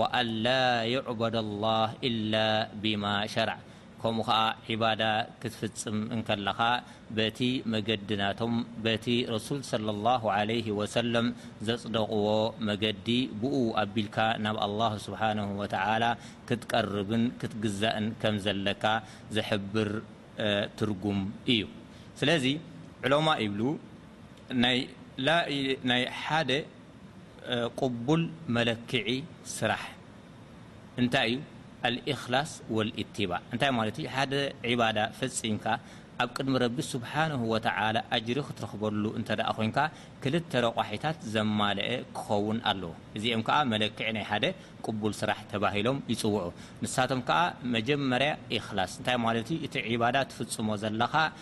ወኣላ ዩዕበደ ላህ ኢላ ቢማ ሸረዕ ከምኡ ኸኣ ዒባዳ ክትፍጽም እንከለኻ በቲ መገዲ ናቶም በቲ ረሱል ሰለላሁ ዓለይሂ ወሰለም ዘጽደቕዎ መገዲ ብኡ ኣቢልካ ናብ ኣላህ ሱብሓነሁ ወተዓላ ክትቀርብን ክትግዛእን ከም ዘለካ ዝሕብር ትርጉም እዩ ስለዚ ዑለማእ ይብሉ ናይ ሓደ ቅቡል መለክዒ ስራሕ እንታይ እዩ? ኣልኢኽላስ ወልኢቲባዕ እንታይ ማለት እዩ? ሓደ ዒባዳ ፈጺምካ ኣብ ቅድሚ ረቢ ሱብሓነሁ ወተዓላ ኣጅሪ ክትረኽበሉ እንተድኣ ኮይንካ ክልተ ረቋሒታት ዘማልአ ክኸውን ኣለዎ። እዚኦም ከኣ መለክዒ ናይ ሓደ ቅቡል ስራሕ ተባሂሎም ይጽውዑ። ንሳቶም ከኣ መጀመርያ ኢኽላስ እንታይ ማለት እዩ? እቲ ዒባዳ ትፍጽሞ ዘለኻ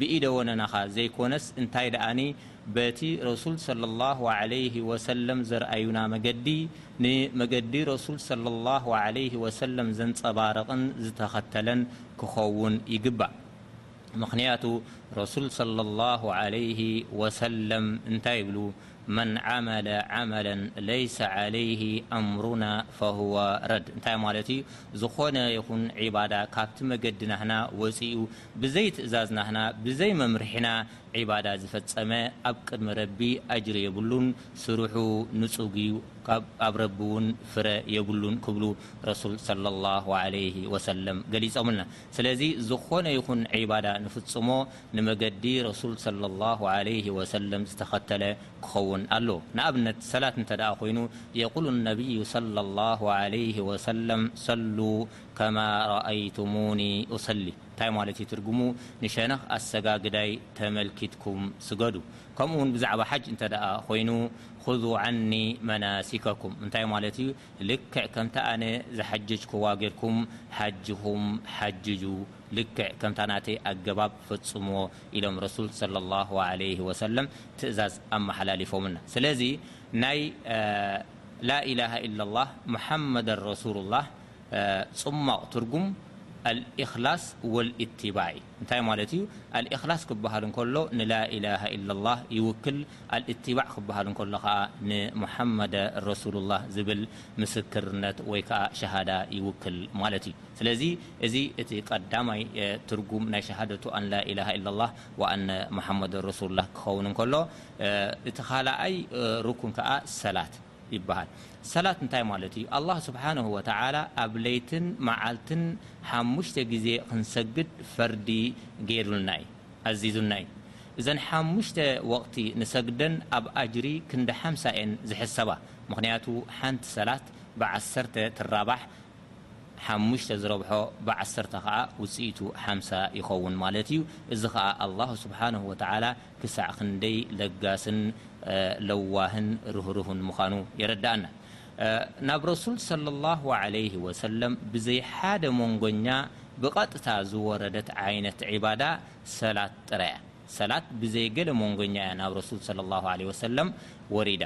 ብኢደ ወነናኻ ዘይኮነስ እንታይ ደኣኒ በቲ ረሱል ሰለሏሁ ዓለይሂ ወሰለም ዘርኣዩና መገዲ ንመገዲ ረሱል ሰለሏሁ ዓለይሂ ወሰለም ዘንፀባርቕን ዝተኸተለን ክኸውን ይግባእ። ምኽንያቱ ረሱል ሰለሏሁ ዓለይሂ ወሰለም እንታይ ይብሉ መን ዓመለ ዓመለን ለይሰ ዓለይሂ ኣምሩና ፈሁወ ረድ እንታይ ማለት እዩ ዝኾነ ይኹን ዒባዳ ካብቲ መገዲ ናህና ወፂኡ ብዘይ ትእዛዝ ናህና ብዘይ መምርሒና ዒባዳ ዝፈጸመ ኣብ ቅድሚ ረቢ ኣጅሪ የብሉን ስርሑ ንጹግ ኢዩ ኣብ ረቢ ውን ፍረ የብሉን ክብሉ ረሱል ሰለላሁ ዓለይሂ ወሰለም ገሊጾምልና ስለዚ ዝኾነ ይኹን ዒባዳ ንፍጽሞ ንመገዲ ረሱል ሰለላሁ ዓለይሂ ወሰለም ዝተኸተለ ክኸውን ኣሎዎ ንኣብነት ሰላት እንተድኣ ኮይኑ የቁሉ ነብዩ ሰለላሁ ዓለይሂ ወሰለም ሰሉ ከማ ረኣይቱሙኒ ኡሰሊ እንታይ ማለት እዩ ትርጉሙ ንሸነኽ ኣሰጋግዳይ ተመልኪትኩም ስገዱ ከምኡ ውን ብዛዕባ ሓጅ እንተ ኮይኑ ኹዙ ዓኒ መናሲከኩም እንታይ ማለት እዩ ልክዕ ከምቲ ኣነ ዝሓጀጅኩዋ ጌርኩም ሓጅኹም ሓጅጁ ልክዕ ከምታ ናተይ ኣገባብ ፈጽምዎ ኢሎም ረሱል ሰለላሁ ዓለይሂ ወሰለም ትእዛዝ ኣመሓላሊፎምልና ስለዚ ናይ ላኢላሃ ኢለላህ ሙሓመደን ረሱሉላህ ጽሟቕ ትርጉም ኣልኢኽላስ ወልኢትባይ እንታይ ማለት እዩ? ኣልኢኽላስ ክበሃል እንከሎ ንላኢላሃ ኢለላህ ይውክል፣ ኣልኢትባዕ ክበሃል እንከሎ ከኣ ንሙሓመደ ረሱሉላህ ዝብል ምስክርነት ወይ ከኣ ሸሃዳ ይውክል ማለት እዩ። ስለዚ እዚ እቲ ቀዳማይ ትርጉም ናይ ሸሃደቱ ኣን ላኢላሃ ኢለላህ ወኣነ ሙሓመደ ረሱሉላህ ክኸውን እንከሎ እቲ ካልኣይ ሩኩን ከኣ ሰላት ይበሃል። ሰላት እንታይ ማለት እዩ? ኣላህ ስብሓነሁ ወተዓላ ኣብ ለይትን መዓልትን ሓሙሽተ ግዜ ክንሰግድ ፈርዲ ገይሩልና እዩ፣ ኣዚዙና እዩ። እዘን ሓሙሽተ ወቕቲ ንሰግደን ኣብ ኣጅሪ ክንዲ ሓምሳ እየን ዝሕሰባ፣ ምኽንያቱ ሓንቲ ሰላት ብዓሰርተ ትራባሕ፣ ሓሙሽተ ዝረብሖ ብዓሰርተ ኸኣ ውጽኢቱ ሓምሳ ይኸውን ማለት እዩ፣ እዚ ኸኣ ኣላህ ስብሓነሁ ወተዓላ ክሳዕ ክንደይ ለጋስን ለዋህን ርህሩህን ምዃኑ የረድኣና። ናብ ረሱል ሰለላሁ ዓለይሂ ወሰለም ብዘይ ሓደ መንጎኛ ብቐጥታ ዝወረደት ዓይነት ዒባዳ ሰላት ጥራይ እያ። ሰላት ብዘይ ገለ መንጎኛ እያ ናብ ረሱል ሰለላሁ ዓለይሂ ወሰለም ወሪዳ።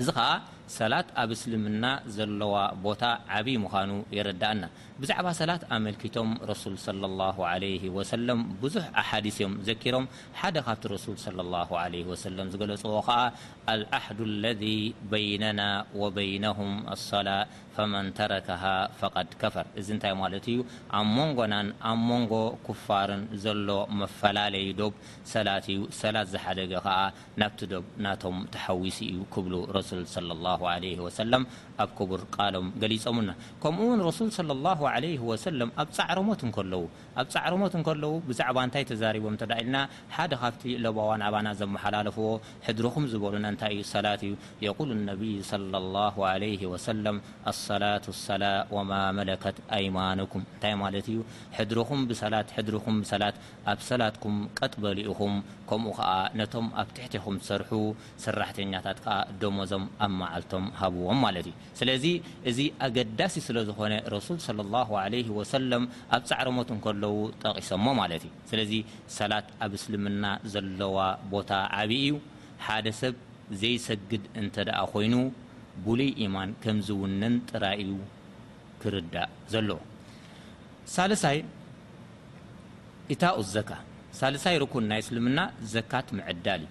እዚ ኸኣ ሰላት ኣብ እስልምና ዘለዋ ቦታ ዓብይ ምዃኑ የረድኣና። ብዛዕባ ሰላት ኣመልኪቶም ረሱል ሰለላሁ ዓለይሂ ወሰለም ብዙሕ ኣሓዲስ እዮም ዘኪሮም፣ ሓደ ካብቲ ረሱል ሰለላሁ ዓለይሂ ወሰለም ዝገለጽዎ ከኣ ኣልዓህዱ ለዚ በይነና ወበይነሁም ኣሰላ ፈመን ተረከሃ ፈቀድ ከፈር እዚ እንታይ ማለቱ እዩ ኣብ ሞንጎናን ኣብ ሞንጎ ኩፋርን ዘሎ መፈላለዪ ዶብ ሰላት እዩ ሰላት ዝሓደገ ከኣ ናብቲ ዶብ ናቶም ተሓዊሱ እዩ ክብሉ ረሱል ሰለላሁ ዓለይሂ ወሰለም ኣብ ክቡር ቃሎም ገሊጾሙልና። ከምኡውን ረሱል ሰለላሁ ዓለይሂ ወሰለም ኣብ ጻዕረ ሞት እንከለዉ፣ ኣብ ጻዕረ ሞት እንከለዉ ብዛዕባ እንታይ ተዛሪቦም እንተ ኢልና ሓደ ካብቲ ለበዋ ናባና ዘመሓላለፍዎ ሕድርኹም ዝበሉና እንታይ እዩ ሰላት እዩ የቁሉ ነብዩ ሰለላሁ ዓለይሂ ወሰለም ኣሰላቱ ኣሰላ ወማ መለከት ኣይማኑኩም እንታይ ማለት እዩ ሕድርኹም ብሰላት ሕድርኹም ብሰላት ኣብ ሰላትኩም ቀጥ በሉ ኢኹም ከምኡ ከኣ ነቶም ኣብ ትሕቴኹም ትሰርሑ ሰራሕተኛታት ከኣ ደሞዞም ኣብ መዓልቶም ሃብዎም ማለት እዩ። ስለዚ እዚ ኣገዳሲ ስለ ዝኾነ ረሱል ሰለሏሁ ዓለይሂ ወሰለም ኣብ ጻዕረ ሞት እንከለዉ ጠቒሶሞ ማለት እዩ። ስለዚ ሰላት ኣብ እስልምና ዘለዋ ቦታ ዓቢ እዩ። ሓደ ሰብ ዘይሰግድ እንተደኣ ኮይኑ ብሉይ ኢማን ከም ዝውንን ጥራይ እዩ ክርዳእ ዘለዎ። ሳልሳይ ኢታኡ ዘካ፣ ሳልሳይ ርኩን ናይ እስልምና ዘካት ምዕዳል እዩ።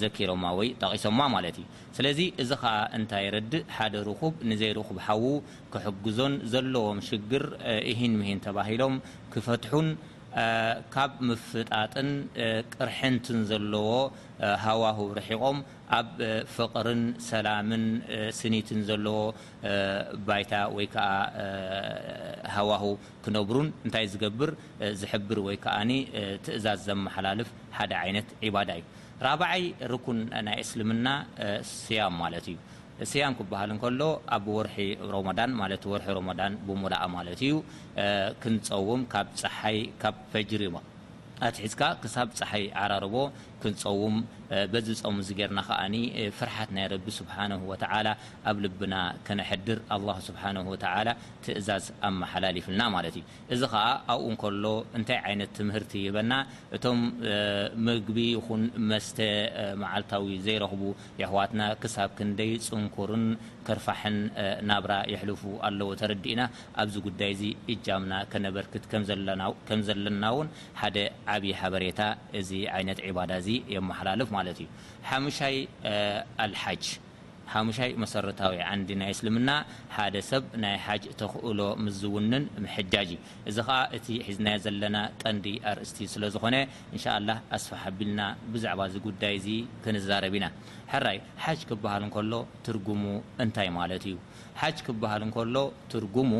ዘኪሮማ ወይ ጠቒሶማ ማለት እዩ። ስለዚ እዚ ከኣ እንታይ የረድእ ሓደ ርኹብ ንዘይርኹብ ሓዉ ክሕግዞን ዘለዎም ሽግር እሂን ምሂን ተባሂሎም ክፈትሑን ካብ ምፍጣጥን ቅርሕንትን ዘለዎ ሃዋህው ርሒቖም ኣብ ፍቕርን ሰላምን ስኒትን ዘለዎ ባይታ ወይ ከኣ ሃዋህው ክነብሩን እንታይ ዝገብር ዝሕብር ወይ ከኣ ትእዛዝ ዘመሓላልፍ ሓደ ዓይነት ዒባዳ እዩ። ራብዓይ ርኩን ናይ እስልምና ስያም ማለት እዩ። ስያም ክበሃል እንከሎ ኣብ ወርሒ ሮሞዳን ማለት ወርሒ ሮሞዳን ብሙላኣ ማለት እዩ ክንጸውም ካብ ጸሓይ ካብ ፈጅሪ ኣትሒዝካ ክሳብ ጸሓይ ዓራርቦ ክንጸውም በዚ ጾም እዚ ጌርና ከኣ ፍርሓት ናይ ረቢ ሱብሓነሁ ወተዓላ ኣብ ልብና ከነሕድር ኣላሁ ሱብሓነሁ ወተዓላ ትእዛዝ ኣመሓላሊፍልና ማለት እዩ። እዚ ከኣ ኣብኡ እንከሎ እንታይ ዓይነት ትምህርቲ ይህበና እቶም ምግቢ ይኹን መስተ መዓልታዊ ዘይረኽቡ የሕዋትና ክሳብ ክንደይ ጽንኩርን ከርፋሕን ናብራ የሕልፉ ኣለዉ ተረዲእና ኣብዚ ጉዳይ እዚ እጃምና ከነበርክት ከም ዘለና'ውን ሓደ ዓቢ ሓበሬታ እዚ ዓይነት ዒባዳ እዚ የመሓላልፍ ማለት እዩ። ሓሙሻይ ኣል-ሓጅ፣ ሓሙሻይ መሰረታዊ ዓንዲ ናይ እስልምና፣ ሓደ ሰብ ናይ ሓጅ ተኽእሎ ምስ ዝውንን ምሕጃጅ እዩ። እዚ ከኣ እቲ ሒዝናዮ ዘለና ቀንዲ ኣርእስቲ ስለ ዝኾነ እንሻኣላህ ኣስፍሕ ኣቢልና ብዛዕባ እዚ ጉዳይ እዚ ክንዛረብ ኢና። ሕራይ ሓጅ ክበሃል እንከሎ ትርጉሙ እንታይ ማለት እዩ? ሓጅ ክበሃል እንከሎ ትርጉሙ፣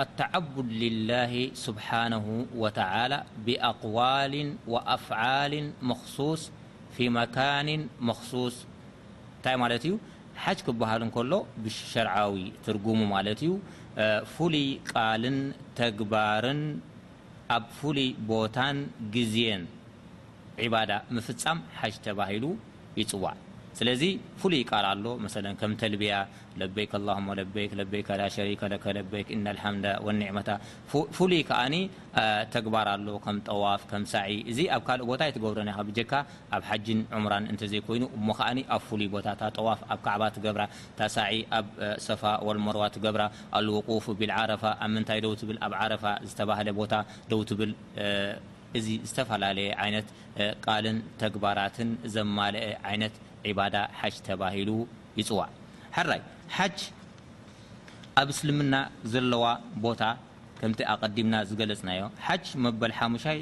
التعبد لله سبحانه وتعالى بأقوال وأفعال مخصوص في مكان مخصوص حج بل كل شرعو ترم فلي قل تقبر ب فلي ب زي عبد مفم ج بل ይጽዋዕ ስለዚ ፍሉይ ቃል ኣሎ መሰለን ከም ተልብያ ለበይክ ኣላሁመ ለበይክ ለበይከ ላ ሸሪከ ለከ ለበይክ ኢነል ሓምደ ወኒዕመታ ፍሉይ ከኣኒ ተግባር ኣሎ ከም ጠዋፍ ከም ሳዒ እዚ ኣብ ካልእ ቦታ ኣይትገብሮን ኢኻ ብጀካ ኣብ ሓጅን ዑምራን እንተዘይ ኮይኑ እሞ ከኣኒ ኣብ ፍሉይ ቦታ እታ ጠዋፍ ኣብ ካዕባ ትገብራ እታ ሳዒ ኣብ ሰፋ ወል መርዋ ትገብራ ኣልውቁፍ ቢል ዓረፋ ኣብ ምንታይ ደው ትብል ኣብ ዓረፋ ዝተባህለ ቦታ ደው ትብል እዚ ዝተፈላለየ ዓይነት ቃልን ተግባራትን ዘማለኤ ዓይነት ዒባዳ ሓጅ ተባሂሉ ይጽዋዕ። ሕራይ ሓጅ ኣብ እስልምና ዘለዋ ቦታ ከምቲ ኣቐዲምና ዝገለጽናዮ ሓጅ መበል ሓሙሻይ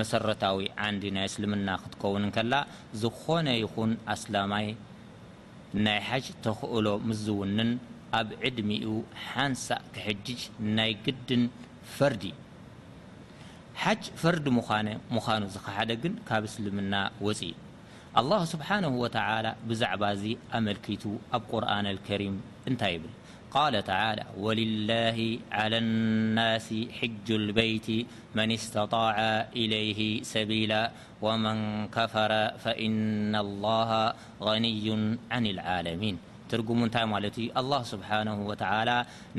መሰረታዊ ዓንዲ ናይ እስልምና ክትከውን እንከላ ዝኾነ ይኹን ኣስላማይ ናይ ሓጅ ተኽእሎ ምስ ዝውንን ኣብ ዕድሚኡ ሓንሳእ ክሕጅጅ ናይ ግድን ፈርዲ ሓጅ ፈርዲ ምኑ ዝከሓደ ግን ካብ እስልምና ወፅኢ الله سبحانه وتعالى بزعب زي أملكت أب قرآن الكريم نت يبل قال تعالى ولله على الناس حج البيت من استطاع إليه سبيلا ومن كفر فإن الله غني عن العالمين ትርጉሙ እንታይ ማለት እዩ? ኣላህ ስብሓነሁ ወተዓላ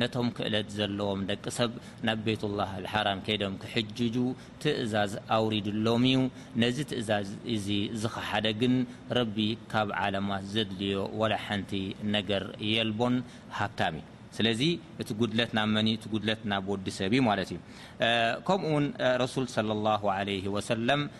ነቶም ክእለት ዘለዎም ደቂ ሰብ ናብ ቤይቱላህ ኣልሓራም ከይዶም ክሕጅጁ ትእዛዝ ኣውሪዱሎም እዩ። ነዚ ትእዛዝ እዚ ዝኸሓደ ግን ረቢ ካብ ዓለማት ዘድልዮ ዋላ ሓንቲ ነገር የልቦን። ሃብታም እዩ። ስለዚ እቲ ጉድለት ናብ መን እዩ? እቲ ጉድለት ናብ ወዲ ሰብ እዩ ማለት እዩ። ከምኡውን ረሱል ሰለላሁ ዓለይሂ ወሰለም